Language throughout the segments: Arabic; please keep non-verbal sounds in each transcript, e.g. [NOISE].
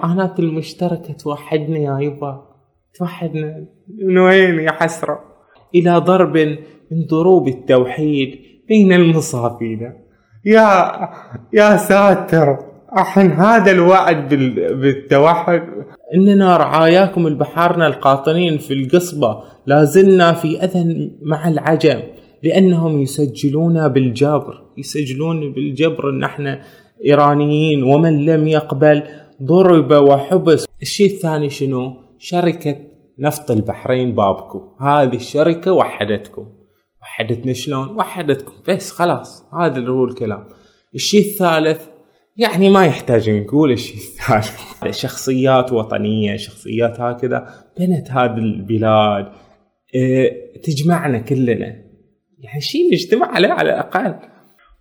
العنات المشتركة توحدنا يا يبا. توحدنا. من وين يا حسرة؟ إلى ضرب من ضروب التوحيد بين المصافين. يا يا ساتر. أحن هذا الوعد بالتوحد؟ إننا رعاياكم البحارنا القاطنين في القصبة. لازلنا في أذى مع العجم. لأنهم يسجلون بالجبر. يسجلون بالجبر إن إحنا إيرانيين. ومن لم يقبل ضرب وحبس. الشيء الثاني شنو؟ شركة نفط البحرين بابكو. هذه الشركة وحدتكم. وحدتنا شلون؟ وحدتكم. بس خلاص هذا هو الكلام. الشيء الثالث يعني ما يحتاج نقول الشيء الثالث. [LAUGHS] شخصيات وطنية شخصيات هكذا. بنت هذه البلاد. آه تجمعنا كلنا. يعني شيء نجتمع عليه على الأقل.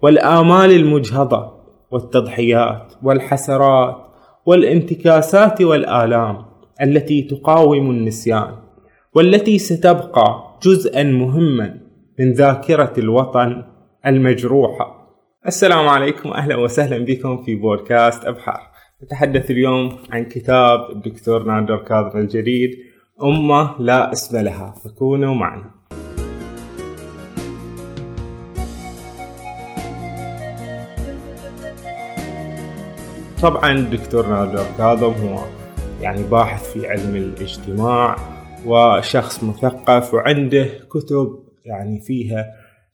والآمال المجهضة والتضحيات والحسرات والانتكاسات والآلام التي تقاوم النسيان والتي ستبقى جزءا مهما من ذاكرة الوطن المجروحة. السلام عليكم أهلا وسهلا بكم في بودكاست أبحار نتحدث اليوم عن كتاب الدكتور نادر كاظم الجديد أمة لا اسم لها فكونوا معنا. طبعا الدكتور نادر كاظم هو يعني باحث في علم الاجتماع وشخص مثقف وعنده كتب يعني فيها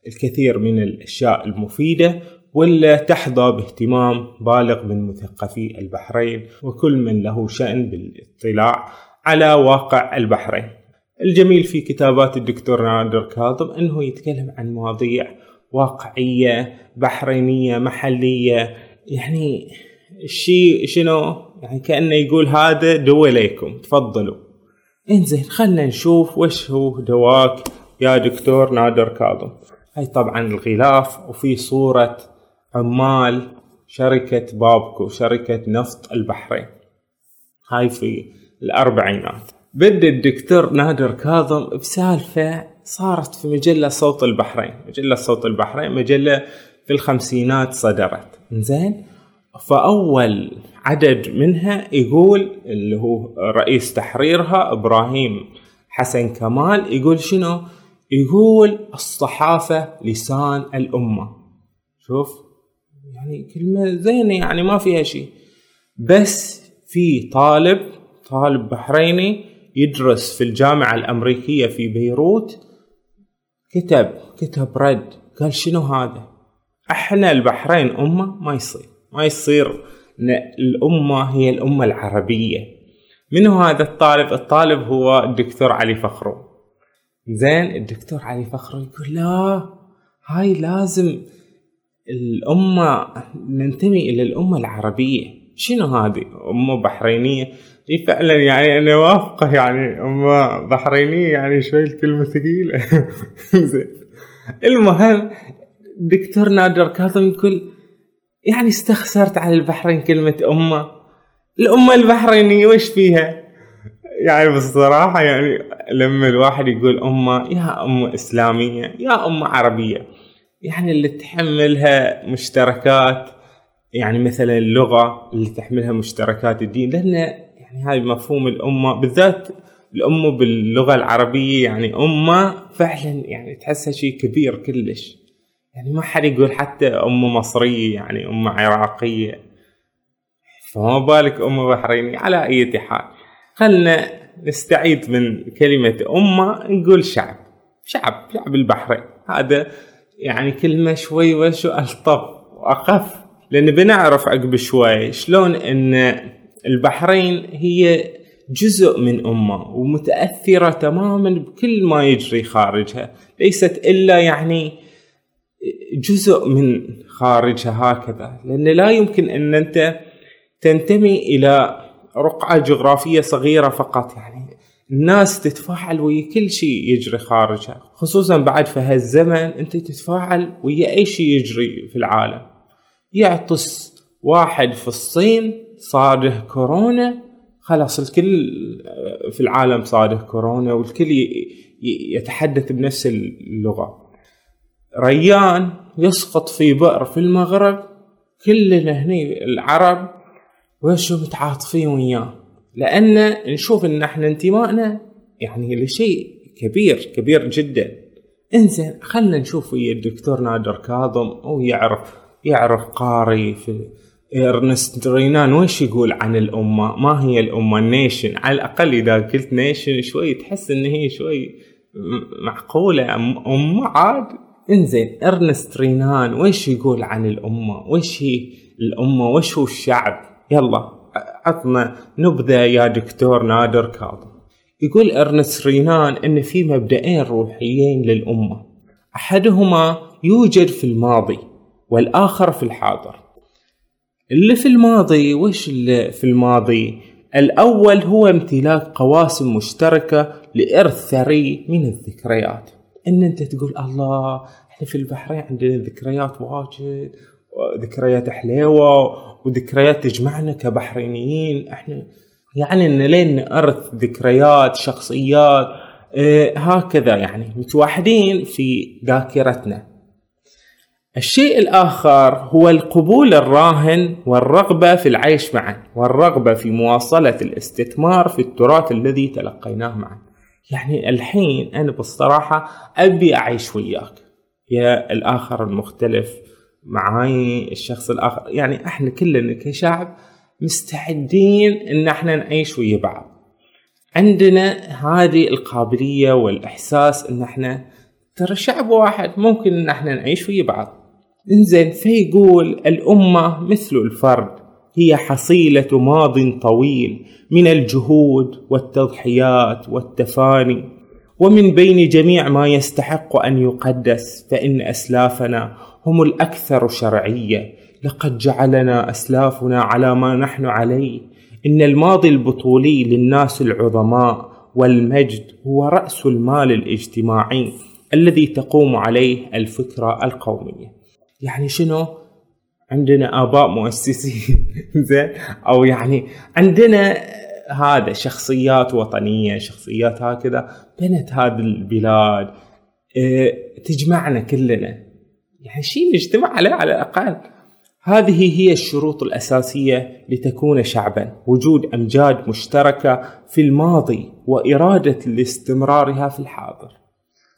الكثير من الأشياء المفيدة ولا تحظى باهتمام بالغ من مثقفي البحرين وكل من له شأن بالاطلاع على واقع البحرين. الجميل في كتابات الدكتور نادر كاظم إنه يتكلم عن مواضيع واقعية بحرينية محلية يعني الشيء شنو؟ يعني كأنه يقول هذا دوليكم تفضلوا. إنزين خلنا نشوف وش هو دواك. يا دكتور نادر كاظم. هاي طبعا الغلاف وفي صورة عمال شركة بابكو شركة نفط البحرين. هاي في الأربعينات. بدأ الدكتور نادر كاظم بسالفة صارت في مجلة صوت البحرين. مجلة صوت البحرين مجلة في الخمسينات صدرت. زين فأول عدد منها يقول اللي هو رئيس تحريرها إبراهيم حسن كمال يقول شنو؟ يقول الصحافة لسان الأمة. شوف يعني كلمة زينة يعني ما فيها شيء. بس في طالب طالب بحريني يدرس في الجامعة الأمريكية في بيروت كتب كتب رد قال شنو هذا؟ أحنا البحرين أمة ما يصير. ما يصير الأمة هي الأمة العربية. منو هذا الطالب؟ الطالب هو الدكتور علي فخرو. زين الدكتور علي فخرو يقول لا هاي لازم الأمة ننتمي إلى الأمة العربية. شنو هذه؟ أمة بحرينية؟ إي فعلا يعني أنا وافقة يعني أمة بحرينية يعني شوي الكلمة ثقيلة. [LAUGHS] زين. المهم دكتور نادر كاظم يقول يعني استخسرت على البحرين كلمة أمة. الأمة البحرينية وش فيها؟ يعني بصراحة يعني لما الواحد يقول أمة يا أمة إسلامية يا أمة عربية. يعني اللي تحملها مشتركات يعني مثلا اللغة اللي تحملها مشتركات الدين. لأن يعني هاي مفهوم الأمة بالذات الأمة باللغة العربية يعني أمة فعلا يعني تحسها شيء كبير كلش. يعني ما حد يقول حتى أمه مصرية يعني أمه عراقية. فما بالك أمه بحرينية على أي حال. خلنا نستعيد من كلمة أمة نقول شعب. شعب شعب البحرين. هذا يعني كلمة شوي وشو ألطف وأخف. لأن بنعرف عقب شوي شلون أن البحرين هي جزء من أمة ومتأثرة تماما بكل ما يجري خارجها. ليست إلا يعني جزء من خارجها هكذا لأن لا يمكن أن أنت تنتمي إلى رقعة جغرافية صغيرة فقط. يعني الناس تتفاعل ويا كل شيء يجري خارجها خصوصا بعد في هالزمن أنت تتفاعل ويا أي شيء يجري في العالم. يعطس واحد في الصين صاده كورونا خلاص الكل في العالم صاده كورونا والكل يتحدث بنفس اللغة. ريان يسقط في بئر في المغرب كلنا هني العرب وشو متعاطفين وياه؟ لأن نشوف إن إحنا انتمائنا يعني لشيء كبير كبير جدا. إنزين خلنا نشوف ويا الدكتور نادر كاظم هو يعرف يعرف قاري في إرنست رينان وش يقول عن الأمة؟ ما هي الأمة؟ ال nation. على الأقل إذا قلت nation شوي تحس إن هي شوي معقولة. أمة عاد انزين إرنست رينان وش يقول عن الأمة؟ وش هي الأمة؟ وش هو الشعب؟ يلا عطنا نبذة يا دكتور نادر كاظم. يقول إرنست رينان إن في مبدئين روحيين للأمة. أحدهما يوجد في الماضي والآخر في الحاضر. اللي في الماضي وش اللي في الماضي؟ الأول هو امتلاك قواسم مشتركة لإرث ثري من الذكريات. إن أنت تقول الله إحنا في البحرين عندنا ذكريات واجد ذكريات حليوة وذكريات تجمعنا كبحرينيين. إحنا يعني إن لين نأرث ذكريات شخصيات آه هكذا يعني متوحدين في ذاكرتنا. الشيء الآخر هو القبول الراهن والرغبة في العيش معا والرغبة في مواصلة الاستثمار في التراث الذي تلقيناه معا. يعني الحين أنا بالصراحة أبي أعيش وياك. يا الآخر المختلف معاي الشخص الآخر. يعني إحنا كلنا كشعب مستعدين إن إحنا نعيش ويا بعض. عندنا هذه القابلية والإحساس إن إحنا ترى شعب واحد ممكن إن إحنا نعيش ويا بعض. إنزين فيقول الأمة مثل الفرد هي حصيلة ماض طويل من الجهود والتضحيات والتفاني. ومن بين جميع ما يستحق أن يقدس فإن أسلافنا هم الأكثر شرعية. لقد جعلنا أسلافنا على ما نحن عليه. إن الماضي البطولي للناس العظماء والمجد هو رأس المال الاجتماعي الذي تقوم عليه الفكرة القومية. يعني شنو؟ عندنا آباء مؤسسين [LAUGHS] زين؟ أو يعني عندنا هذا شخصيات وطنية شخصيات هكذا بنت هذه البلاد آه تجمعنا كلنا. يعني شيء نجتمع عليه على الأقل. هذه هي الشروط الأساسية لتكون شعبا. وجود أمجاد مشتركة في الماضي وإرادة لاستمرارها في الحاضر.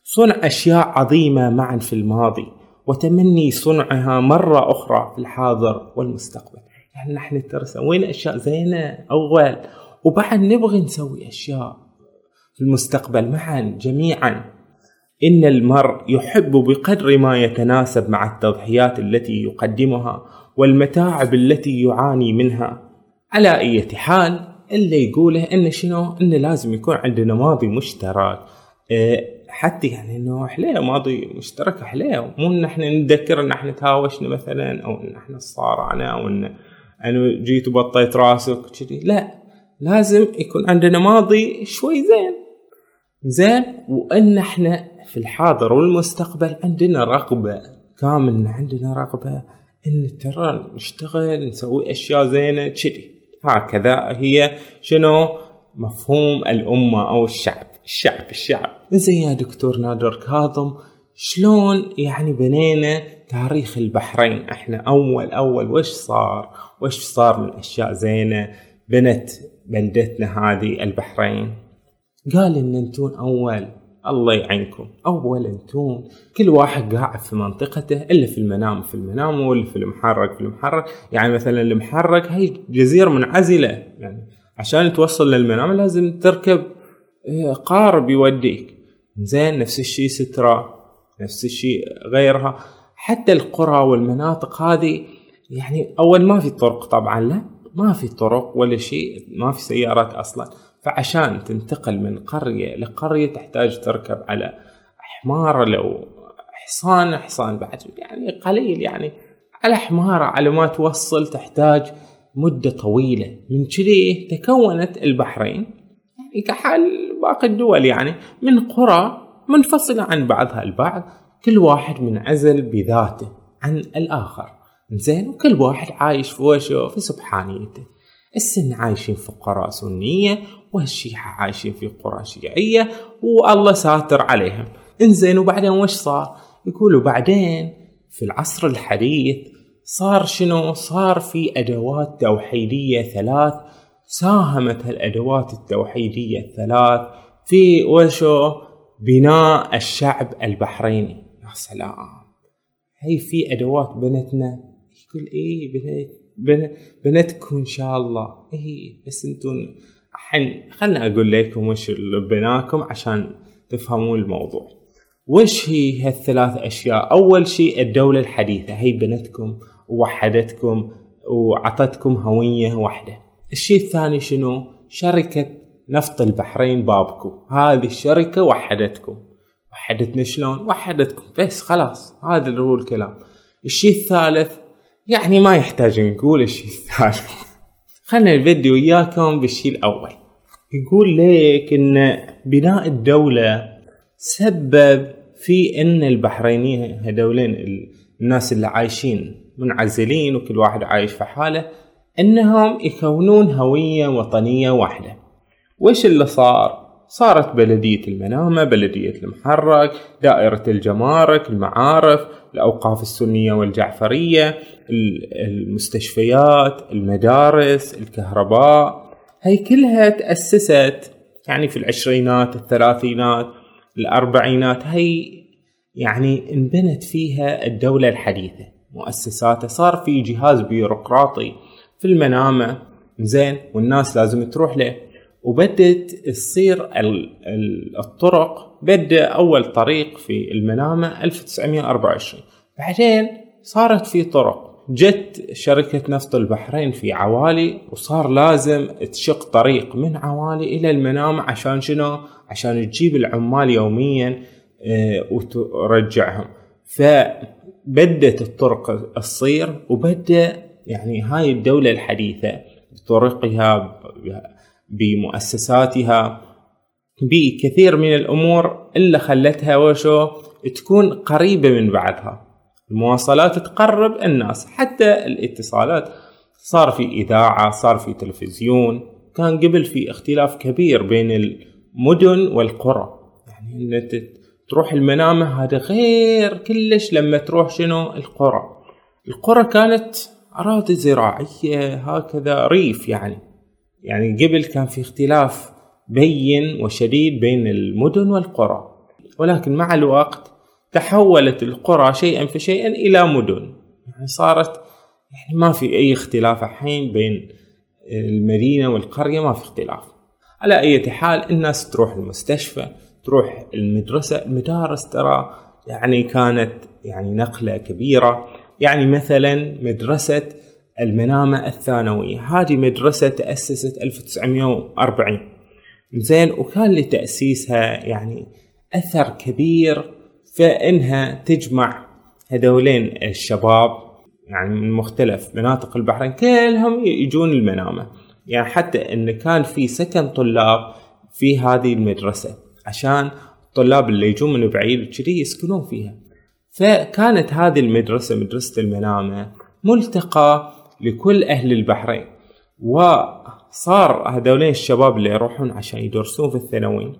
صنع أشياء عظيمة معا في الماضي وتمني صنعها مرة أخرى في الحاضر والمستقبل. يعني نحن ترى سوينا أشياء زينة أول. وبعد نبغي نسوي أشياء في المستقبل معا جميعا. إن المرء يحب بقدر ما يتناسب مع التضحيات التي يقدمها والمتاعب التي يعاني منها. على أي حال اللي يقوله إن شنو؟ إن لازم يكون عندنا ماضي مشترك. إيه حتى يعني إنه حليه ماضي مشترك حليه مو إن إحنا نتذكر إن إحنا تهاوشنا مثلا أو إن إحنا صارعنا أو إن أنا جيت وبطيت راسك كذي لا لازم يكون عندنا ماضي شوي زين. زين وإن إحنا في الحاضر والمستقبل عندنا رغبة كامل عندنا رغبة إن ترى نشتغل نسوي أشياء زينة كذي. هكذا هي شنو؟ مفهوم الأمة أو الشعب. الشعب الشعب. زي يا دكتور نادر كاظم شلون يعني بنينا تاريخ البحرين؟ إحنا أول أول وش صار؟ وش صار من أشياء زينة؟ بنت بلدتنا هذه البحرين. قال إن أنتون أول. الله يعينكم. أول أنتون. كل واحد قاعد في منطقته اللي في المنام. في المنام واللي في المحرق في المحرق يعني مثلا المحرق هي جزيرة منعزلة. يعني عشان توصل للمنام لازم تركب قارب يوديك. زين نفس الشيء سترة نفس الشيء غيرها. حتى القرى والمناطق هذه يعني أول ما في طرق طبعا لا. ما في طرق ولا شيء ما في سيارات أصلا. فعشان تنتقل من قرية لقرية تحتاج تركب على حمار لو حصان حصان بعد يعني قليل يعني. على حمارة على ما توصل تحتاج مدة طويلة. من كذي تكونت البحرين يعني كحال باقي الدول يعني من قرى منفصلة عن بعضها البعض كل واحد منعزل بذاته عن الآخر. زين وكل واحد عايش في وشه في سبحانيته. السن عايشين في قرى سنية والشيعة عايشين في قرى شيعية والله ساتر عليهم. انزين وبعدين وش صار؟ يقولوا بعدين في العصر الحديث صار شنو؟ صار في أدوات توحيدية ثلاث. ساهمت هالأدوات التوحيدية الثلاث في وشو؟ بناء الشعب البحريني. يا سلام. هي في أدوات بنتنا يقول إيه بنت بنتكم إن شاء الله. إيه بس أنتم الحين خلنا أقول لكم وش بناكم عشان تفهمون الموضوع. وش هي هالثلاث أشياء؟ أول شيء الدولة الحديثة. هي بنتكم ووحدتكم وعطتكم هوية واحدة. الشيء الثاني شنو؟ شركة نفط البحرين بابكو. هذه الشركة وحدتكم. وحدتنا شلون؟ وحدتكم. بس خلاص هذا هو الكلام. الشيء الثالث يعني ما يحتاج نقول الشيء الثالث [LAUGHS] خلنا الفيديو وياكم بالشيء الأول. يقول لك إن بناء الدولة سبب في إن البحرينيين هذولين الناس اللي عايشين منعزلين وكل واحد عايش في حاله إنهم يكونون هوية وطنية واحدة. وش اللي صار؟ صارت بلدية المنامة بلدية المحرق دائرة الجمارك المعارف الأوقاف السنية والجعفرية المستشفيات المدارس الكهرباء. هي كلها تأسست يعني في العشرينات الثلاثينات الأربعينات. هي يعني انبنت فيها الدولة الحديثة مؤسساتها. صار في جهاز بيروقراطي في المنامة. زين والناس لازم تروح له. وبدت تصير الطرق بدأ أول طريق في المنامة 1924 بعدين صارت في طرق. جت شركة نفط البحرين في عوالي وصار لازم تشق طريق من عوالي إلى المنامة عشان شنو؟ عشان تجيب العمال يوميا آه، وترجعهم. فبدت الطرق تصير وبدأ يعني هاي الدولة الحديثة بطرقها بمؤسساتها بكثير من الأمور اللي خلتها وشو؟ تكون قريبة من بعضها. المواصلات تقرب الناس حتى الاتصالات. صار في إذاعة صار في تلفزيون. كان قبل في اختلاف كبير بين المدن والقرى. يعني ان تروح المنامة هذا غير كلش لما تروح شنو؟ القرى. القرى كانت أراضي زراعية هكذا ريف يعني. يعني قبل كان في اختلاف بين وشديد بين المدن والقرى ولكن مع الوقت تحولت القرى شيئا فشيئا إلى مدن. يعني صارت يعني ما في أي اختلاف الحين بين المدينة والقرية ما في اختلاف. على أي حال الناس تروح المستشفى تروح المدرسة المدارس ترى يعني كانت يعني نقلة كبيرة. يعني مثلا مدرسة المنامة الثانوية. هذه مدرسة تأسست 1940 زين وكان لتأسيسها يعني أثر كبير فإنها تجمع هذولين الشباب يعني من مختلف مناطق البحرين كلهم يجون المنامة. يعني حتى إن كان في سكن طلاب في هذه المدرسة عشان الطلاب اللي يجون من بعيد كذي يسكنون فيها. فكانت هذه المدرسة مدرسة المنامة ملتقى لكل أهل البحرين. وصار هذولين الشباب اللي يروحون عشان يدرسون في الثانوي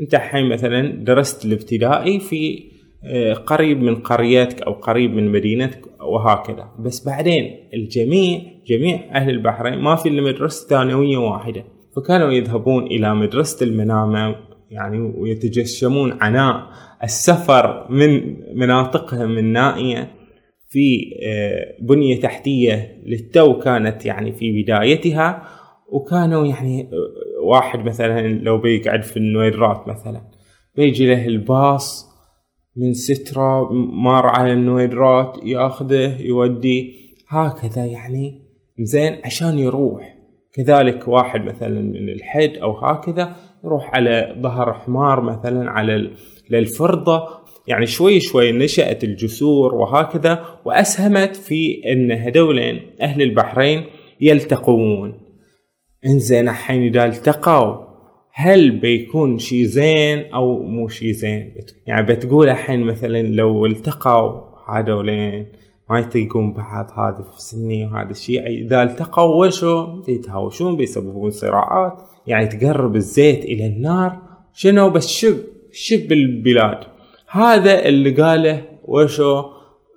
أنت الحين مثلا درست الابتدائي في آه، قريب من قريتك أو قريب من مدينتك وهكذا. بس بعدين الجميع جميع أهل البحرين ما في إلا مدرسة ثانوية واحدة. فكانوا يذهبون إلى مدرسة المنامة يعني ويتجشمون عناء. السفر من مناطقهم النائية في آه، بنية تحتية للتو كانت يعني في بدايتها وكانوا يعني آه، واحد مثلا لو بيقعد في النويرات مثلا بيجي له الباص من سترة مار على النويرات ياخذه يودي هكذا يعني زين عشان يروح. كذلك واحد مثلا من الحد أو هكذا يروح على ظهر حمار مثلا على للفرضة يعني شوي شوي نشأت الجسور وهكذا وأسهمت في أن هذولين أهل البحرين يلتقون. انزين الحين إذا التقوا هل بيكون شي زين أو مو شي زين؟ يعني بتقول الحين مثلا لو التقوا هذولين ما يطيقون بعض هذا في سني وهذا الشيء إذا التقوا وشو؟ يتهاوشون بيسببون صراعات يعني تقرب الزيت إلى النار. شنو بس شب شب البلاد هذا اللي قاله وشو؟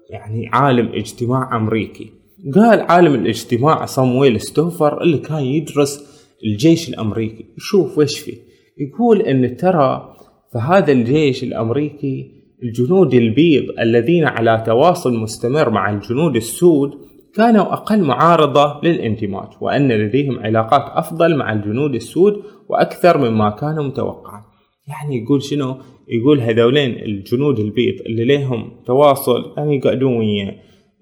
يعني عالم اجتماع أمريكي. قال عالم الاجتماع صامويل ستوفر اللي كان يدرس الجيش الأمريكي. يشوف وش فيه. يقول إن ترى فهذا الجيش الأمريكي الجنود البيض الذين على تواصل مستمر مع الجنود السود كانوا أقل معارضة للاندماج وأن لديهم علاقات أفضل مع الجنود السود وأكثر مما كان متوقعا يعني يقول شنو؟ يقول هذولين الجنود البيض اللي لهم تواصل يعني يقعدون ويا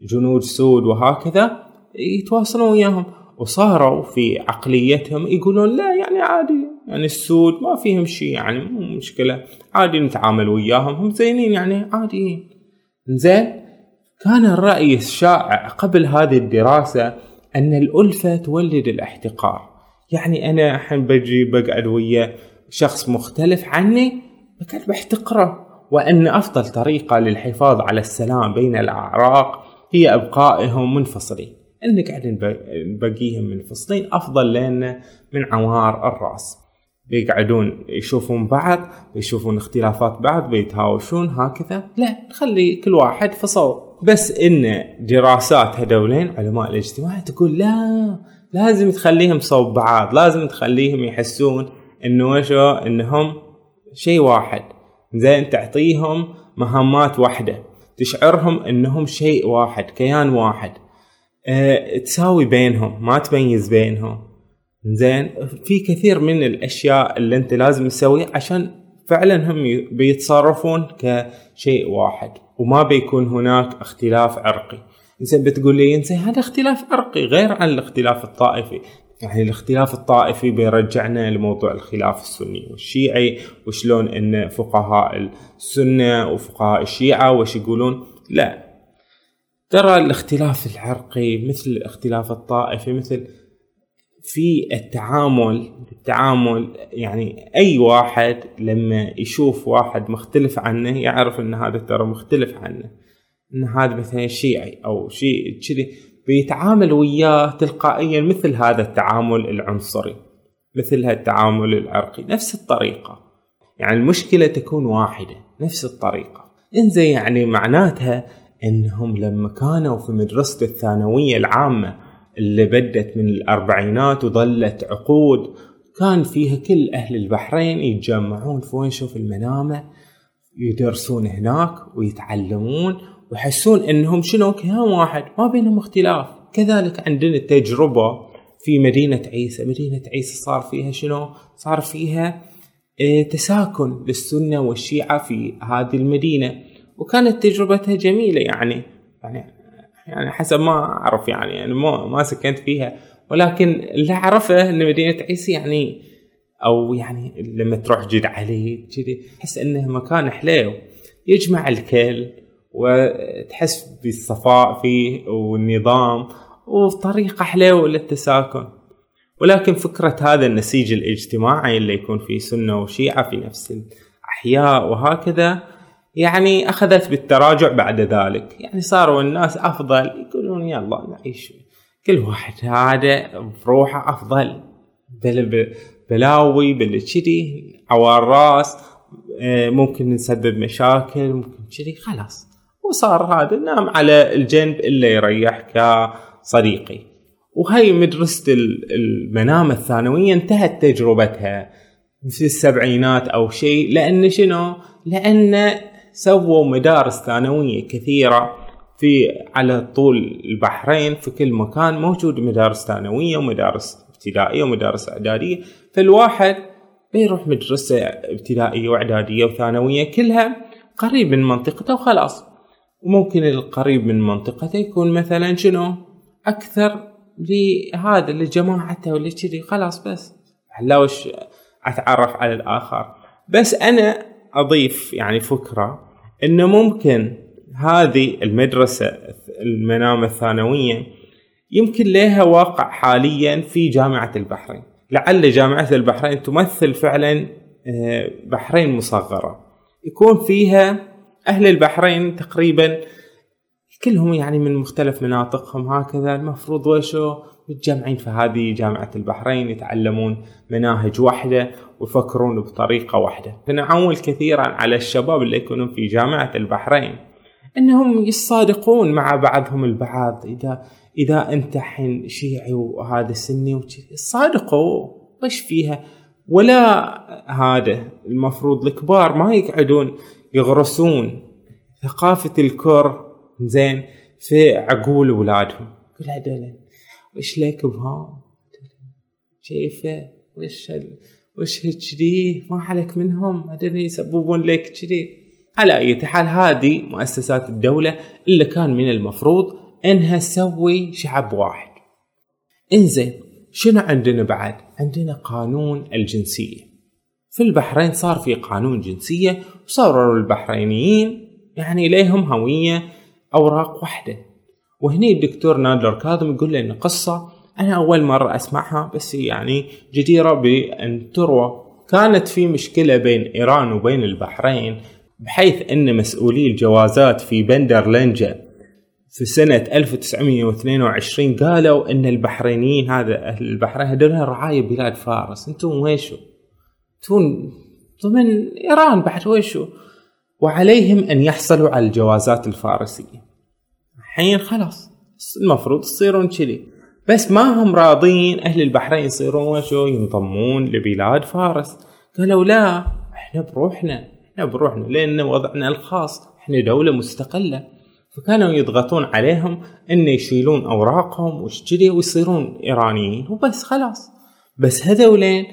جنود سود وهكذا يتواصلون وياهم. وصاروا في عقليتهم يقولون لا يعني عادي يعني السود ما فيهم شيء يعني مو مشكلة عادي نتعامل وياهم هم زينين يعني عاديين زين كان الرأي الشائع قبل هذه الدراسة أن الألفة تولد الاحتقار. يعني أنا الحين بجي بقعد ويا شخص مختلف عني بقعد بحتقره وأن أفضل طريقة للحفاظ على السلام بين الأعراق هي إبقائهم منفصلين. أن قاعد نبقيهم منفصلين أفضل لنا من عوار الرأس. بيقعدون يشوفون بعض بيشوفون اختلافات بعض بيتهاوشون هكذا. لا نخلي كل واحد صوب. بس إن دراسات هذولين علماء الاجتماع تقول لا لازم تخليهم صوب بعض لازم تخليهم يحسون إنه وشو؟ إنهم شيء واحد. زين تعطيهم مهمات واحدة. تشعرهم إنهم شيء واحد كيان واحد. أه تساوي بينهم ما تميز بينهم. زين في كثير من الأشياء اللي أنت لازم تسويها عشان فعلا هم بيتصرفون كشيء واحد وما بيكون هناك اختلاف عرقي. زين بتقول لي هذا اختلاف عرقي غير عن الاختلاف الطائفي. يعني الاختلاف الطائفي بيرجعنا لموضوع الخلاف السني. والشيعي وشلون إن فقهاء السنة وفقهاء الشيعة وش يقولون؟ لا. ترى الاختلاف العرقي مثل الاختلاف الطائفي مثل في التعامل التعامل يعني أي واحد لما يشوف واحد مختلف عنه يعرف إن هذا ترى مختلف عنه. إن هذا مثلا شيعي أو شيء كذي. بيتعامل وياه تلقائيا مثل هذا التعامل العنصري مثل هذا التعامل العرقي نفس الطريقة. يعني المشكلة تكون واحدة نفس الطريقة. انزين يعني معناتها إنهم لما كانوا في مدرسة الثانوية العامة اللي بدت من الأربعينات وظلت عقود كان فيها كل أهل البحرين يتجمعون في وين شوف المنامة يدرسون هناك ويتعلمون ويحسون إنهم شنو؟ كيان واحد. ما بينهم اختلاف. كذلك عندنا تجربة في مدينة عيسى. مدينة عيسى صار فيها شنو؟ صار فيها إيه تساكن للسنة والشيعة في هذه المدينة. وكانت تجربتها جميلة يعني. يعني يعني حسب ما أعرف يعني يعني ما ما سكنت فيها. ولكن اللي أعرفه إن مدينة عيسى يعني أو يعني لما تروح جد علي كذي تحس إنه مكان حليو يجمع الكل. وتحس بالصفاء فيه والنظام وطريقة حلوة للتساكن. ولكن فكرة هذا النسيج الاجتماعي اللي يكون فيه سنة وشيعة في نفس الأحياء وهكذا يعني أخذت بالتراجع بعد ذلك. يعني صاروا الناس أفضل يقولون يلا نعيش كل واحد هذا بروحه أفضل. بل بلاوي بل عوار راس آه، ممكن نسبب مشاكل ممكن كذي خلاص. وصار هذا نام على الجنب اللي يريح كصديقي. وهي مدرسة المنامة الثانوية انتهت تجربتها في السبعينات أو شيء. لأن شنو؟ لأن سووا مدارس ثانوية كثيرة في على طول البحرين في كل مكان موجود مدارس ثانوية ومدارس ابتدائية ومدارس إعدادية. فالواحد بيروح مدرسة ابتدائية وإعدادية وثانوية كلها قريب من منطقته وخلاص. وممكن القريب من منطقته يكون مثلا شنو؟ أكثر لهذا لجماعته ولا كذي خلاص بس. لا وش أتعرف على الآخر؟ بس أنا أضيف يعني فكرة إنه ممكن هذه المدرسة المنامة الثانوية يمكن لها واقع حاليا في جامعة البحرين. لعل جامعة البحرين تمثل فعلا آه، بحرين مصغرة. يكون فيها أهل البحرين تقريبا كلهم يعني من مختلف مناطقهم هكذا. المفروض وشو متجمعين في هذه جامعة البحرين يتعلمون مناهج واحدة ويفكرون بطريقة واحدة. فنعول كثيرا على الشباب اللي يكونون في جامعة البحرين. إنهم يصادقون مع بعضهم البعض. إذا إذا أنت حين شيعي وهذا سني صادقوا. وش فيها؟ ولا هذا المفروض الكبار ما يقعدون يغرسون. ثقافة الكر زين في عقول اولادهم كل هذول وش لك بها شايفه؟ وش وش كذي ما عليك منهم؟ هذول يسببون لك كذي على أي حال هذه مؤسسات الدولة اللي كان من المفروض إنها تسوي شعب واحد. إنزين شنو عندنا بعد؟ عندنا قانون الجنسية. في البحرين صار في قانون جنسية وصاروا البحرينيين يعني ليهم هوية أوراق واحدة. وهني الدكتور نادر كاظم يقول لنا قصة أنا أول مرة أسمعها بس يعني جديرة بأن تروى. كانت في مشكلة بين إيران وبين البحرين بحيث أن مسؤولي الجوازات في بندر لنجا في سنة 1922 قالوا أن البحرينيين هذا أهل البحرين هذول رعاية بلاد فارس. أنتم ويشو أنتم ضمن إيران بعد ويشو. وعليهم أن يحصلوا على الجوازات الفارسية. الحين خلاص المفروض تصيرون كذي. بس ما هم راضين أهل البحرين يصيرون وشو ينضمون لبلاد فارس. قالوا لا إحنا بروحنا إحنا بروحنا لأن وضعنا الخاص إحنا دولة مستقلة. فكانوا يضغطون عليهم إن يشيلون أوراقهم وشجري ويصيرون إيرانيين. وبس خلاص. بس هذولين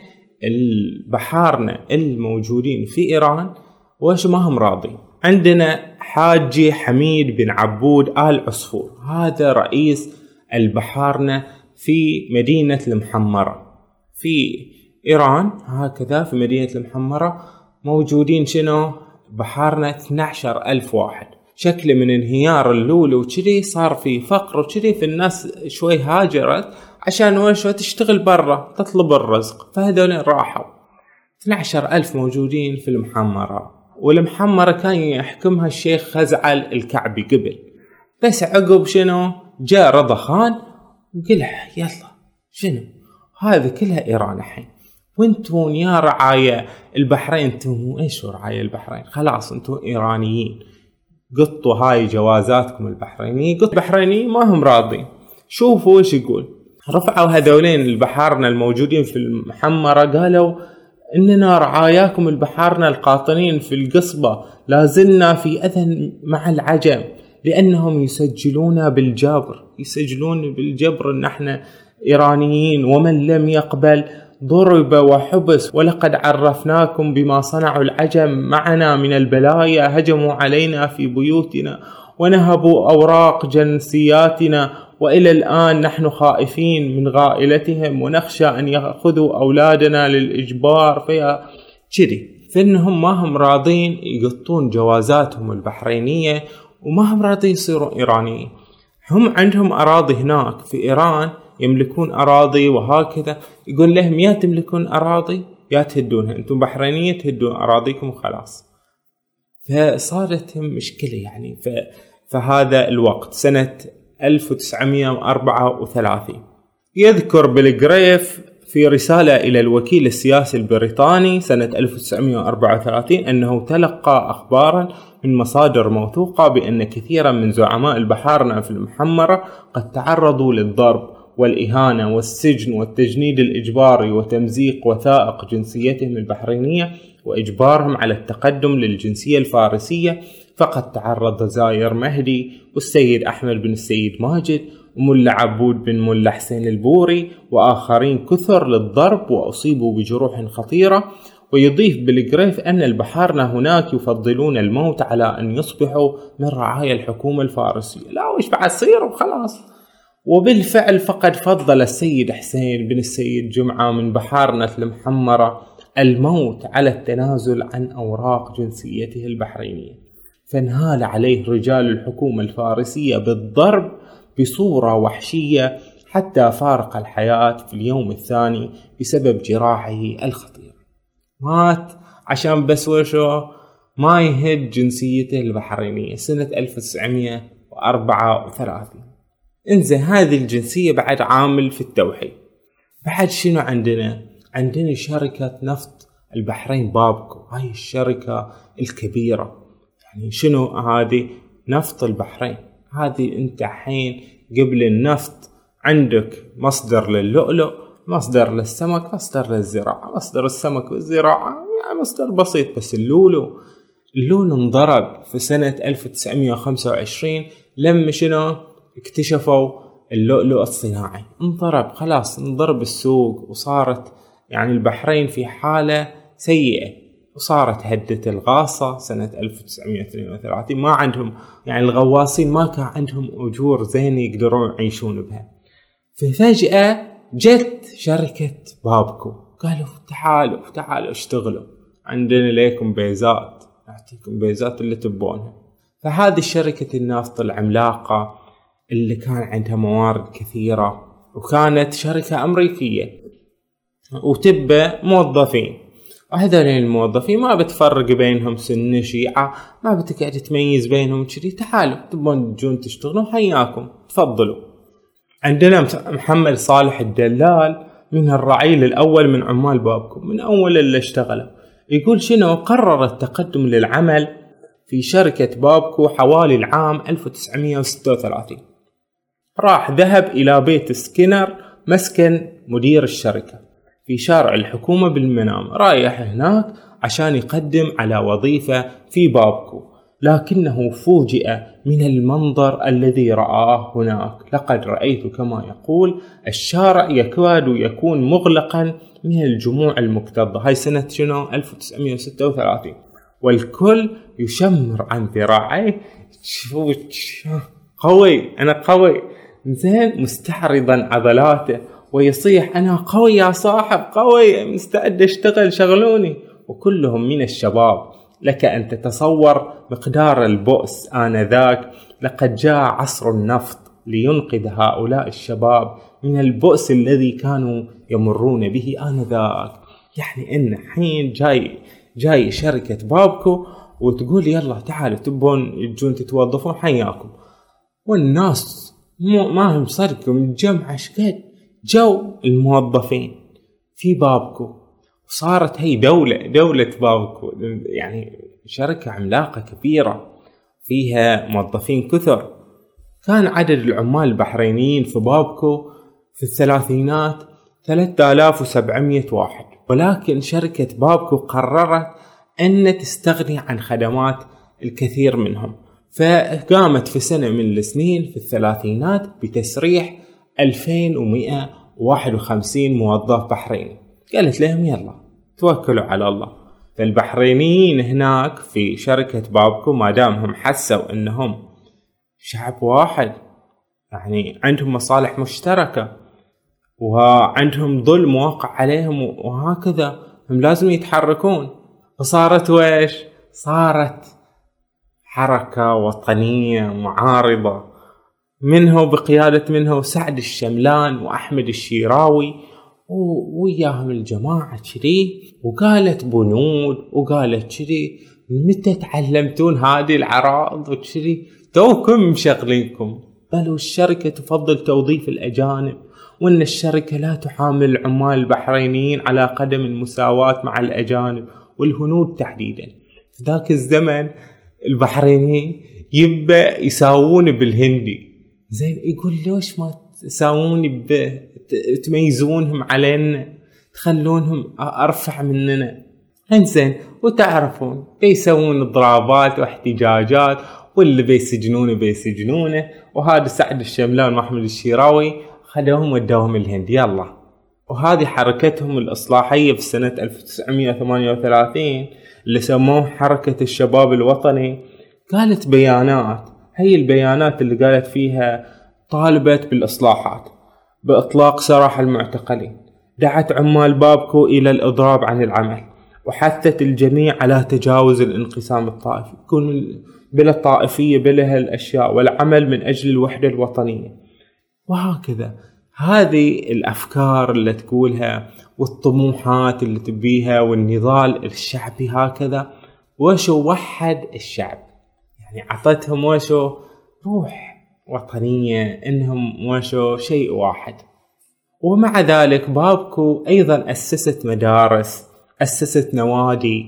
البحارنا الموجودين في إيران وش ما هم راضين. عندنا حاجي حميد بن عبود آل عصفور هذا رئيس البحارنة في مدينة المحمرة. في إيران هكذا في مدينة المحمرة موجودين شنو؟ بحارنا 12 ألف واحد. شكل من انهيار اللولو وكذي صار في فقر وكذي في الناس شوي هاجرت. عشان وش تشتغل برا تطلب الرزق. فهذول راحوا. 12 ألف موجودين في المحمرة. والمحمرة كان يحكمها الشيخ خزعل الكعبي قبل. بس عقب شنو؟ جاء رضا خان وقال يلا شنو؟ هذا كلها إيران الحين. وأنتم يا رعايا البحرين. أنتم إيش رعايا البحرين؟ خلاص أنتم إيرانيين. قطوا هاي جوازاتكم البحرينية قط البحرينيين ما هم راضين. شوفوا إيش يقول. رفعوا هذولين البحارنا الموجودين في المحمرة قالوا إننا رعاياكم البحارنا القاطنين في القصبة لازلنا في أذى مع العجم لأنهم يسجلون بالجبر يسجلون بالجبر إن إحنا إيرانيين ومن لم يقبل ضرب وحبس ولقد عرفناكم بما صنعوا العجم معنا من البلايا هجموا علينا في بيوتنا ونهبوا أوراق جنسياتنا وإلى الآن نحن خائفين من غائلتهم ونخشى أن يأخذوا أولادنا للإجبار فيها. كذي فإنهم ما هم راضين يقطون جوازاتهم البحرينية وما هم راضين يصيروا إيرانيين. هم عندهم أراضي هناك في إيران يملكون أراضي وهكذا. يقول لهم يا تملكون أراضي يا تهدونها أنتم بحرينية تهدون أراضيكم وخلاص. فصارت مشكلة يعني ف فهذا الوقت سنة 1934 يذكر بلغريف في رسالة إلى الوكيل السياسي البريطاني سنة 1934 أنه تلقى أخبارا من مصادر موثوقة بأن كثيرا من زعماء البحارنة في المحمرة قد تعرضوا للضرب والإهانة والسجن والتجنيد الإجباري وتمزيق وثائق جنسيتهم البحرينية وإجبارهم على التقدم للجنسية الفارسية فقد تعرض زاير مهدي والسيد أحمد بن السيد ماجد وملا عبود بن ملا حسين البوري وآخرين كثر للضرب وأصيبوا بجروح خطيرة. ويضيف بالجريف أن البحارنة هناك يفضلون الموت على أن يصبحوا من رعايا الحكومة الفارسية. لا وش بعد صير وخلاص وبالفعل فقد فضل السيد حسين بن السيد جمعة من بحارنة المحمرة الموت على التنازل عن أوراق جنسيته البحرينية. فانهال عليه رجال الحكومة الفارسية بالضرب بصورة وحشية حتى فارق الحياة في اليوم الثاني بسبب جراحه الخطير. مات عشان بس وشو؟ ما يهد جنسيته البحرينية سنة 1934 انزين هذه الجنسية بعد عامل في التوحيد. بعد شنو عندنا؟ عندنا شركة نفط البحرين بابكو. هاي الشركة الكبيرة. يعني شنو هذه؟ نفط البحرين. هذه انت حين قبل النفط عندك مصدر للؤلؤ مصدر للسمك مصدر للزراعة مصدر السمك والزراعة يعني مصدر بسيط بس اللولو اللولو انضرب في سنة 1925 لما شنو؟ اكتشفوا اللؤلؤ الصناعي. انضرب خلاص انضرب السوق وصارت يعني البحرين في حالة سيئة. وصارت هدة الغاصة سنة 1932 ما عندهم يعني الغواصين ما كان عندهم أجور زين يقدرون يعيشون بها. ففجأة جت شركة بابكو. قالوا تعالوا تعالوا اشتغلوا. عندنا ليكم بيزات نعطيكم بيزات اللي تبونها. فهذه شركة النفط العملاقة اللي كان عندها موارد كثيرة وكانت شركة أمريكية. وتبى موظفين. وهذول الموظفين ما بتفرق بينهم سنة شيعة ما بتقعد تميز بينهم كذي تعالوا تبون تجون تشتغلوا حياكم تفضلوا. عندنا محمد صالح الدلال من الرعيل الأول من عمال بابكم من أول اللي اشتغلوا يقول شنو؟ قرر التقدم للعمل في شركة بابكو حوالي العام 1936 راح ذهب إلى بيت سكينر مسكن مدير الشركة. في شارع الحكومة بالمنام رايح هناك عشان يقدم على وظيفة في بابكو. لكنه فوجئ من المنظر الذي رآه هناك. لقد رأيت كما يقول الشارع يكاد يكون مغلقا من الجموع المكتظة. هاي سنة شنو؟ 1936 والكل يشمر عن ذراعيه. قوي أنا قوي. زين مستعرضا عضلاته. ويصيح أنا قوي يا صاحب قوي مستعد أشتغل شغلوني. وكلهم من الشباب لك أن تتصور مقدار البؤس آنذاك لقد جاء عصر النفط لينقذ هؤلاء الشباب من البؤس الذي كانوا يمرون به آنذاك. يعني إن حين جاي جاي شركة بابكو وتقول يلا تعالوا تبون تجون تتوظفون حياكم. والناس مو ما هم صدقوا متجمعة شقد. جو الموظفين في بابكو. وصارت هي دولة دولة بابكو. يعني شركة عملاقة كبيرة فيها موظفين كثر. كان عدد العمال البحرينيين في بابكو في الثلاثينات 3700 واحد. ولكن شركة بابكو قررت أن تستغني عن خدمات الكثير منهم. فقامت في سنة من السنين في الثلاثينات بتسريح 2151 موظف بحريني. قالت لهم يلا توكلوا على الله. فالبحرينيين هناك في شركة بابكو ما دامهم حسوا إنهم شعب واحد. يعني عندهم مصالح مشتركة وعندهم ظلم واقع عليهم وهكذا هم لازم يتحركون. فصارت ويش صارت حركة وطنية معارضة. منه بقيادة منه سعد الشملان وأحمد الشيراوي وياهم الجماعة كذي. وقالت بنود وقالت كذي. متى تعلمتون هذه العراض وكذي؟ توكم مشغلينكم. بل والشركة تفضل توظيف الأجانب وأن الشركة لا تعامل العمال البحرينيين على قدم المساواة مع الأجانب والهنود تحديدا. ذاك الزمن البحرينيين يبا يساوون بالهندي. زين يقول ليش ما تساوون تميزونهم علينا؟ تخلونهم أرفع مننا. انزين وتعرفون بيسوون اضرابات واحتجاجات واللي بيسجنونه بيسجنونه. وهذا سعد الشملان وأحمد الشيراوي خذوهم ودوهم الهند. يلا. وهذه حركتهم الإصلاحية في سنة 1938 اللي سموه حركة الشباب الوطني. قالت بيانات. هي البيانات اللي قالت فيها طالبت بالإصلاحات بإطلاق سراح المعتقلين دعت عمال بابكو إلى الإضراب عن العمل وحثت الجميع على تجاوز الانقسام الطائفي يكون بلا طائفية بلا هالأشياء والعمل من أجل الوحدة الوطنية. وهكذا. هذه الأفكار اللي تقولها والطموحات اللي تبيها والنضال الشعبي هكذا. وشو وحد الشعب؟ يعني عطتهم وشو روح وطنية إنهم وشو شيء واحد ومع ذلك بابكو أيضا أسست مدارس أسست نوادي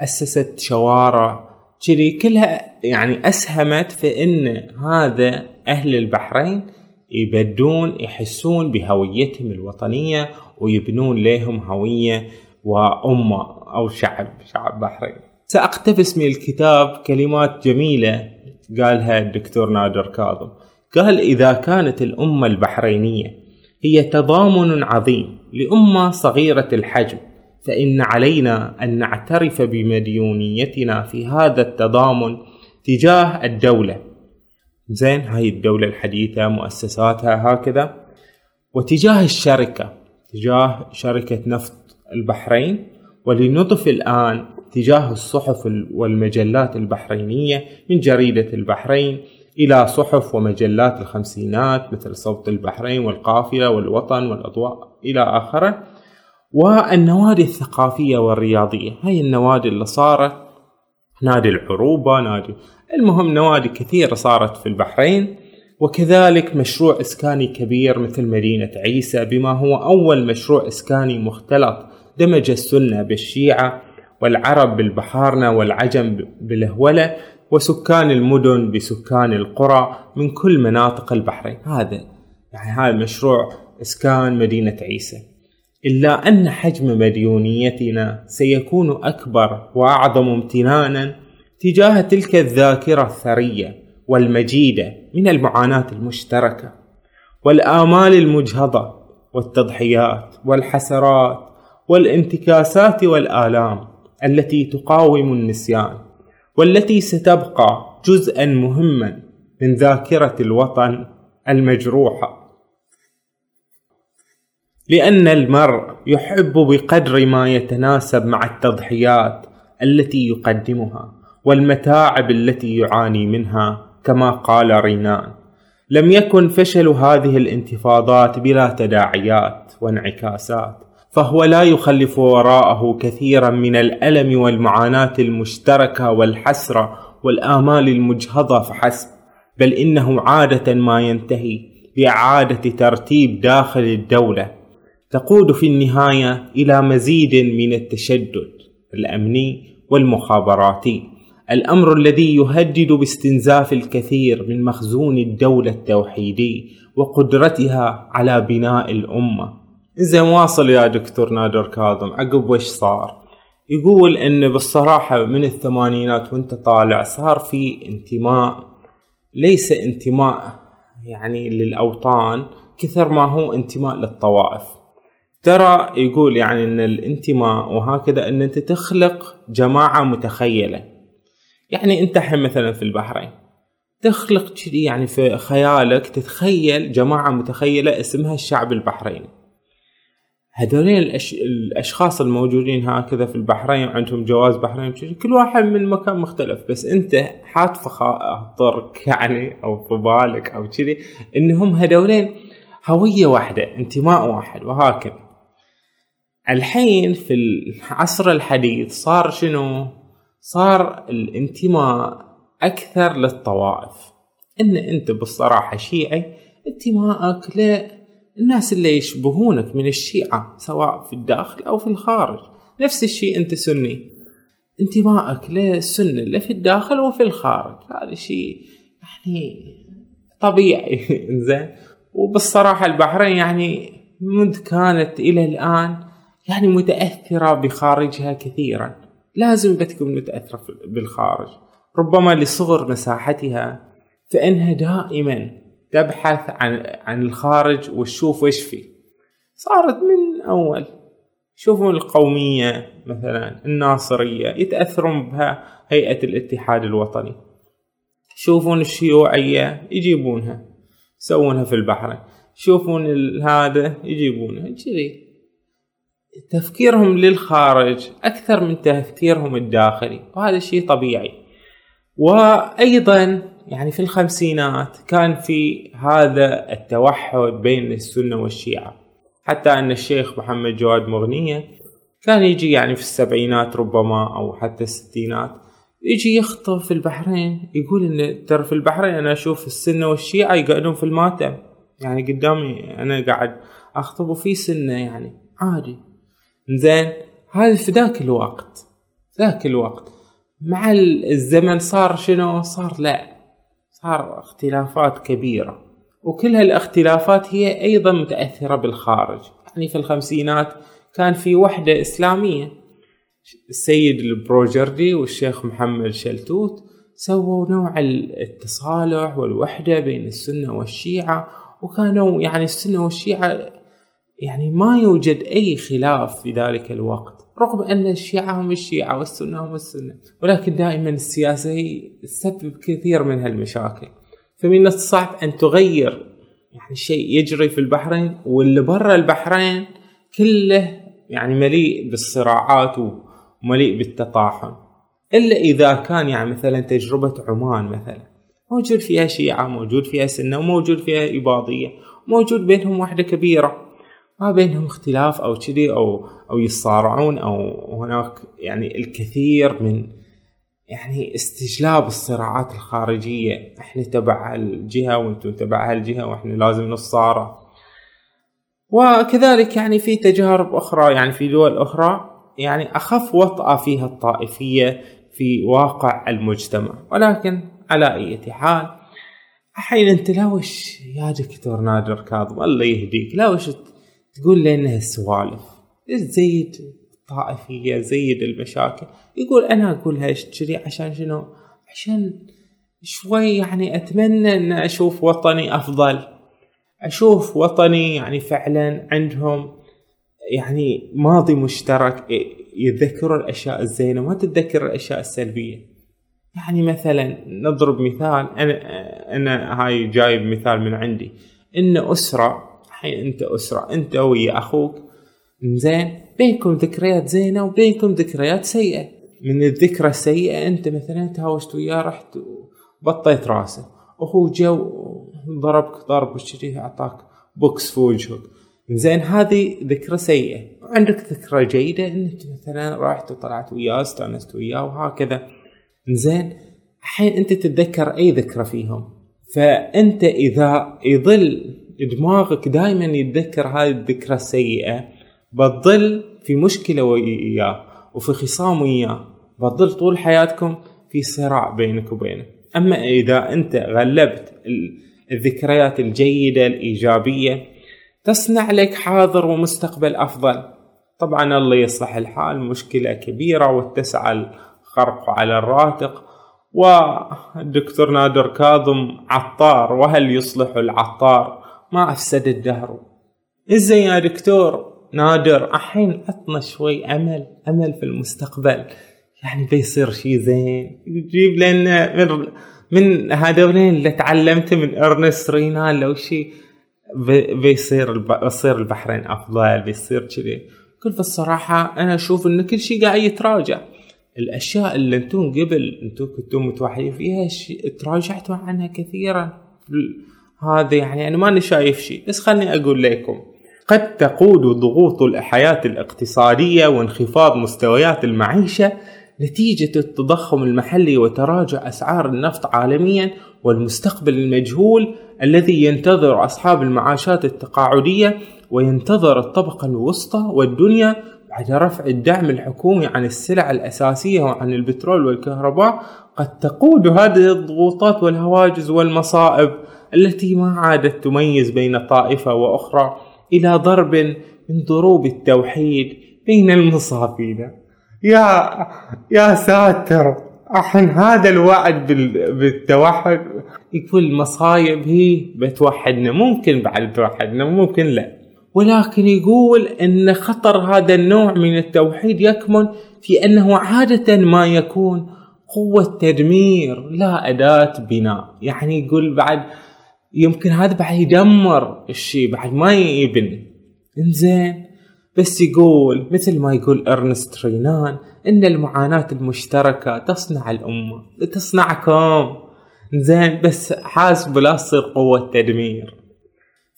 أسست شوارع كذي كلها يعني أسهمت في إن هذا أهل البحرين يبدون يحسون بهويتهم الوطنية ويبنون لهم هوية وأمة أو شعب شعب بحرين. سأقتبس من الكتاب كلمات جميلة قالها الدكتور نادر كاظم. قال إذا كانت الأمة البحرينية هي تضامن عظيم لأمة صغيرة الحجم فإن علينا أن نعترف بمديونيتنا في هذا التضامن تجاه الدولة زين هاي الدولة الحديثة مؤسساتها هكذا وتجاه الشركة تجاه شركة نفط البحرين ولنضف الآن تجاه الصحف والمجلات البحرينية من جريدة البحرين إلى صحف ومجلات الخمسينات مثل صوت البحرين والقافلة والوطن والأضواء إلى آخره. والنوادي الثقافية والرياضية هاي النوادي اللي صارت نادي العروبة نادي المهم نوادي كثيرة صارت في البحرين وكذلك مشروع إسكاني كبير مثل مدينة عيسى بما هو أول مشروع إسكاني مختلط دمج السنة بالشيعة والعرب بالبحارنة والعجم بالهولة وسكان المدن بسكان القرى من كل مناطق البحرين. هذا يعني هذا مشروع إسكان مدينة عيسى. إلا أن حجم مديونيتنا سيكون أكبر وأعظم امتنانا تجاه تلك الذاكرة الثرية والمجيدة من المعاناة المشتركة والآمال المجهضة والتضحيات والحسرات والانتكاسات والآلام التي تقاوم النسيان والتي ستبقى جزءا مهما من ذاكرة الوطن المجروحة لأن المرء يحب بقدر ما يتناسب مع التضحيات التي يقدمها والمتاعب التي يعاني منها كما قال رينان لم يكن فشل هذه الانتفاضات بلا تداعيات وانعكاسات. فهو لا يخلف وراءه كثيرا من الألم والمعاناة المشتركة والحسرة والآمال المجهضة فحسب بل إنه عادة ما ينتهي باعاده ترتيب داخل الدولة تقود في النهاية إلى مزيد من التشدد الأمني والمخابراتي. الأمر الذي يهدد باستنزاف الكثير من مخزون الدولة التوحيدي وقدرتها على بناء الأمة. زين واصل يا دكتور نادر كاظم عقب وش صار؟ يقول إن بالصراحة من الثمانينات وأنت طالع صار في انتماء ليس انتماء يعني للأوطان كثر ما هو انتماء للطوائف. ترى يقول يعني إن الانتماء وهكذا إن أنت تخلق جماعة متخيلة. يعني أنت الحين مثلا في البحرين تخلق يعني في خيالك تتخيل جماعة متخيلة اسمها الشعب البحريني. هذولين الأش... الأشخاص الموجودين هكذا في البحرين عندهم جواز بحرين كل واحد من مكان مختلف. بس أنت حاط في خاطرك يعني أو في بالك أو كذي إنهم هذولين هوية واحدة انتماء واحد. وهكذا الحين في العصر الحديث صار شنو؟ صار الانتماء أكثر للطوائف. إن أنت بالصراحة شيعي انتمائك للناس اللي يشبهونك من الشيعة سواء في الداخل أو في الخارج نفس الشيء أنت سني. انتمائك للسنة اللي في الداخل وفي الخارج. هذا شيء يعني طبيعي. [LAUGHS] زين وبالصراحة البحرين يعني منذ كانت إلى الآن يعني متأثرة بخارجها كثيرا. لازم بتكون متأثرة بالخارج. ربما لصغر مساحتها فإنها دائما تبحث عن عن الخارج وتشوف وش فيه. صارت من أول. يشوفون القومية مثلا الناصرية يتأثرون بها هيئة الاتحاد الوطني. يشوفون الشيوعية يجيبونها يسوونها في البحرين. يشوفون هذا يجيبونها كذي. تفكيرهم للخارج أكثر من تفكيرهم الداخلي وهذا شيء طبيعي. وأيضا يعني في الخمسينات كان في هذا التوحد بين السنة والشيعة. حتى أن الشيخ محمد جواد مغنية كان يجي يعني في السبعينات ربما أو حتى الستينات يجي يخطب في البحرين يقول إن ترى في البحرين أنا أشوف السنة والشيعة يقعدون في الماتم. يعني قدامي أنا قاعد أخطب وفي سنة يعني عادي. زين هذا في ذاك الوقت ذاك الوقت. مع الزمن صار شنو؟ صار لا. صار اختلافات كبيرة وكل هالاختلافات هي أيضا متأثرة بالخارج. يعني في الخمسينات كان في وحدة إسلامية. السيد البروجردي والشيخ محمد شلتوت سووا نوع التصالح والوحدة بين السنة والشيعة وكانوا يعني السنة والشيعة يعني ما يوجد أي خلاف في ذلك الوقت. رغم أن الشيعة هم الشيعة والسنة هم السنة ولكن دائما السياسة هي تسبب كثير من هالمشاكل. فمن الصعب أن تغير يعني شيء يجري في البحرين واللي برا البحرين كله يعني مليء بالصراعات ومليء بالتطاحن. إلا إذا كان يعني مثلا تجربة عمان مثلا موجود فيها شيعة موجود فيها سنة وموجود فيها إباضية موجود بينهم وحدة كبيرة. ما بينهم اختلاف أو كذي أو أو يصارعون أو هناك يعني الكثير من يعني استجلاب الصراعات الخارجية. إحنا تبع هالجهة وأنتم تبع هالجهة وإحنا لازم نصارع وكذلك يعني في تجارب أخرى يعني في دول أخرى يعني أخف وطأة فيها الطائفية في واقع المجتمع. ولكن على أي حال الحين أنت لوش يا دكتور نادر كاظم الله يهديك لوش تقول لنا هالسوالف زيد الطائفية زيد المشاكل. يقول أنا اقولها كذي؟ عشان شنو؟ عشان شوي يعني أتمنى إن أشوف وطني أفضل. أشوف وطني يعني فعلا عندهم يعني ماضي مشترك يتذكروا الأشياء الزينة ما تتذكر الأشياء السلبية. يعني مثلا نضرب مثال أنا أنا هاي جايب مثال من عندي. إن أسرة الحين أنت أسرة أنت ويا أخوك. زين بينكم ذكريات زينة وبينكم ذكريات سيئة. من الذكرى السيئة أنت مثلا تهاوشت وياه رحت وبطيت راسه. وهو جو ضربك ضرب وشريه أعطاك بوكس في وجهك. زين هذه ذكرى سيئة. وعندك ذكرى جيدة أنك مثلا رحت وطلعت وياه استأنست وياه وهكذا. زين الحين أنت تتذكر أي ذكرى فيهم. فأنت إذا يظل دماغك دائما يتذكر هذه الذكرى السيئة بتظل في مشكلة وياه وفي خصام وياه بتظل طول حياتكم في صراع بينك وبينه. أما إذا أنت غلبت الذكريات الجيدة الإيجابية تصنع لك حاضر ومستقبل أفضل. طبعا الله يصلح الحال مشكلة كبيرة واتسع الخرق على الراتق. والدكتور نادر كاظم عطار وهل يصلح العطار؟ ما أفسد الدهر. إزاي يا دكتور؟ نادر. الحين عطنا شوي أمل أمل في المستقبل. يعني بيصير شي زين. يجيب لنا من من هذولين اللي تعلمته من إرنست رينال لو شي. بيصير بيصير البحرين أفضل بيصير كذي. كل الصراحة أنا أشوف إن كل شيء قاعد يتراجع. الأشياء اللي أنتم قبل أنتم كنتم متوحدين فيها تراجعتوا عنها كثيرا. هذا يعني أنا ماني شايف شيء. بس خلني أقول لكم قد تقود ضغوط الحياة الاقتصادية وانخفاض مستويات المعيشة نتيجة التضخم المحلي وتراجع أسعار النفط عالميا والمستقبل المجهول الذي ينتظر أصحاب المعاشات التقاعدية وينتظر الطبقة الوسطى والدنيا بعد رفع الدعم الحكومي عن السلع الأساسية وعن البترول والكهرباء. قد تقود هذه الضغوطات والهواجس والمصائب. التي ما عادت تميز بين طائفة وأخرى إلى ضرب من ضروب التوحيد بين المصابين يا يا ساتر الحين هذا الوعد بالتوحد؟ يقول المصايب هي بتوحدنا ممكن بعد توحدنا ممكن لا. ولكن يقول إن خطر هذا النوع من التوحيد يكمن في أنه عادة ما يكون قوة تدمير لا أداة بناء. يعني يقول بعد يمكن هذا بعد يدمر الشيء بعد ما يبني. إنزين. بس يقول مثل ما يقول إرنست رينان إن المعاناة المشتركة تصنع الأمة. تصنعكم زين بس حاسب لا تصير قوة تدمير.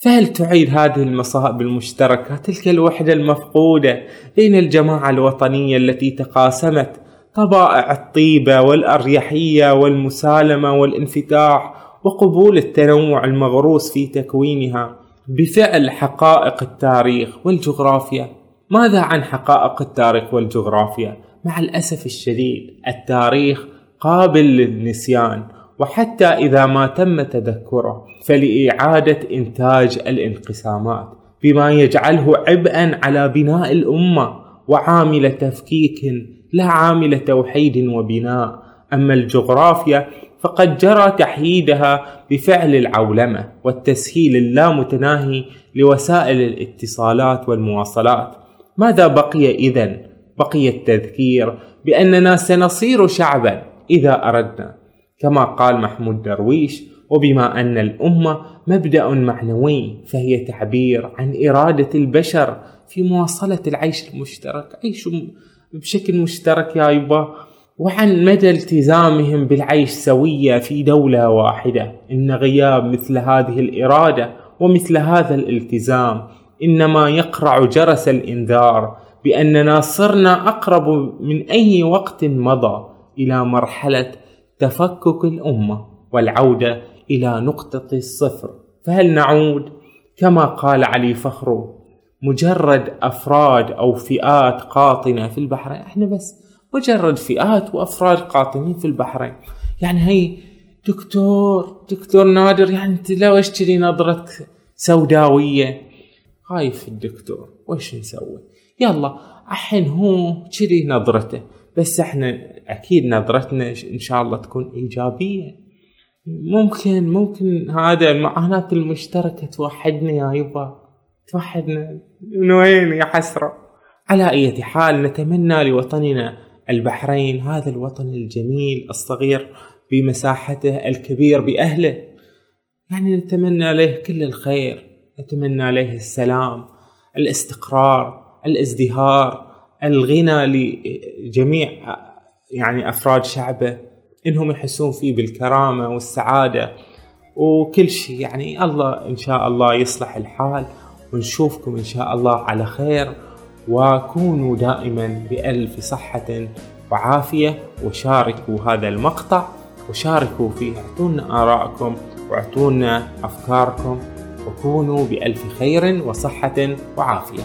فهل تعيد هذه المصائب المشتركة تلك الوحدة المفقودة بين الجماعة الوطنية التي تقاسمت طبائع الطيبة والأريحية والمسالمة والانفتاح وقبول التنوع المغروس في تكوينها بفعل حقائق التاريخ والجغرافيا ماذا عن حقائق التاريخ والجغرافيا؟ مع الأسف الشديد التاريخ قابل للنسيان وحتى إذا ما تم تذكره فلإعادة إنتاج الانقسامات بما يجعله عبئا على بناء الأمة وعامل تفكيك لا عامل توحيد وبناء أما الجغرافيا فقد جرى تحييدها بفعل العولمة والتسهيل اللامتناهي لوسائل الاتصالات والمواصلات. ماذا بقي إذن؟ بقي التذكير بأننا سنصير شعبا إذا أردنا. كما قال محمود درويش وبما أن الأمة مبدأ معنوي فهي تعبير عن إرادة البشر في مواصلة العيش المشترك. عيش بشكل مشترك يا يبا. وعن مدى التزامهم بالعيش سوية في دولة واحدة. إن غياب مثل هذه الإرادة ومثل هذا الالتزام إنما يقرع جرس الإنذار بأننا صرنا أقرب من أي وقت مضى إلى مرحلة تفكك الأمة والعودة إلى نقطة الصفر. فهل نعود كما قال علي فخرو مجرد أفراد أو فئات قاطنة في البحرين إحنا بس مجرد فئات وأفراد قاطنين في البحرين. يعني هي دكتور دكتور نادر يعني أنت لو اشتري نظرتك سوداوية؟ خايف الدكتور وش نسوي؟ يلا الحين هو كذي نظرته بس إحنا أكيد نظرتنا إن شاء الله تكون إيجابية. ممكن ممكن هذا المعاناة المشتركة توحدنا يا يبا. توحدنا من وين يا حسرة. على أي حال نتمنى لوطننا البحرين هذا الوطن الجميل الصغير بمساحته الكبير بأهله. يعني نتمنى له كل الخير نتمنى له السلام الاستقرار الازدهار الغنى لجميع يعني أفراد شعبه. إنهم يحسون فيه بالكرامة والسعادة. وكل شيء يعني الله إن شاء الله يصلح الحال. ونشوفكم إن شاء الله على خير. وكونوا دائما بألف صحة وعافية وشاركوا هذا المقطع وشاركوا فيه أعطونا آراءكم وأعطونا أفكاركم وكونوا بألف خير وصحة وعافية.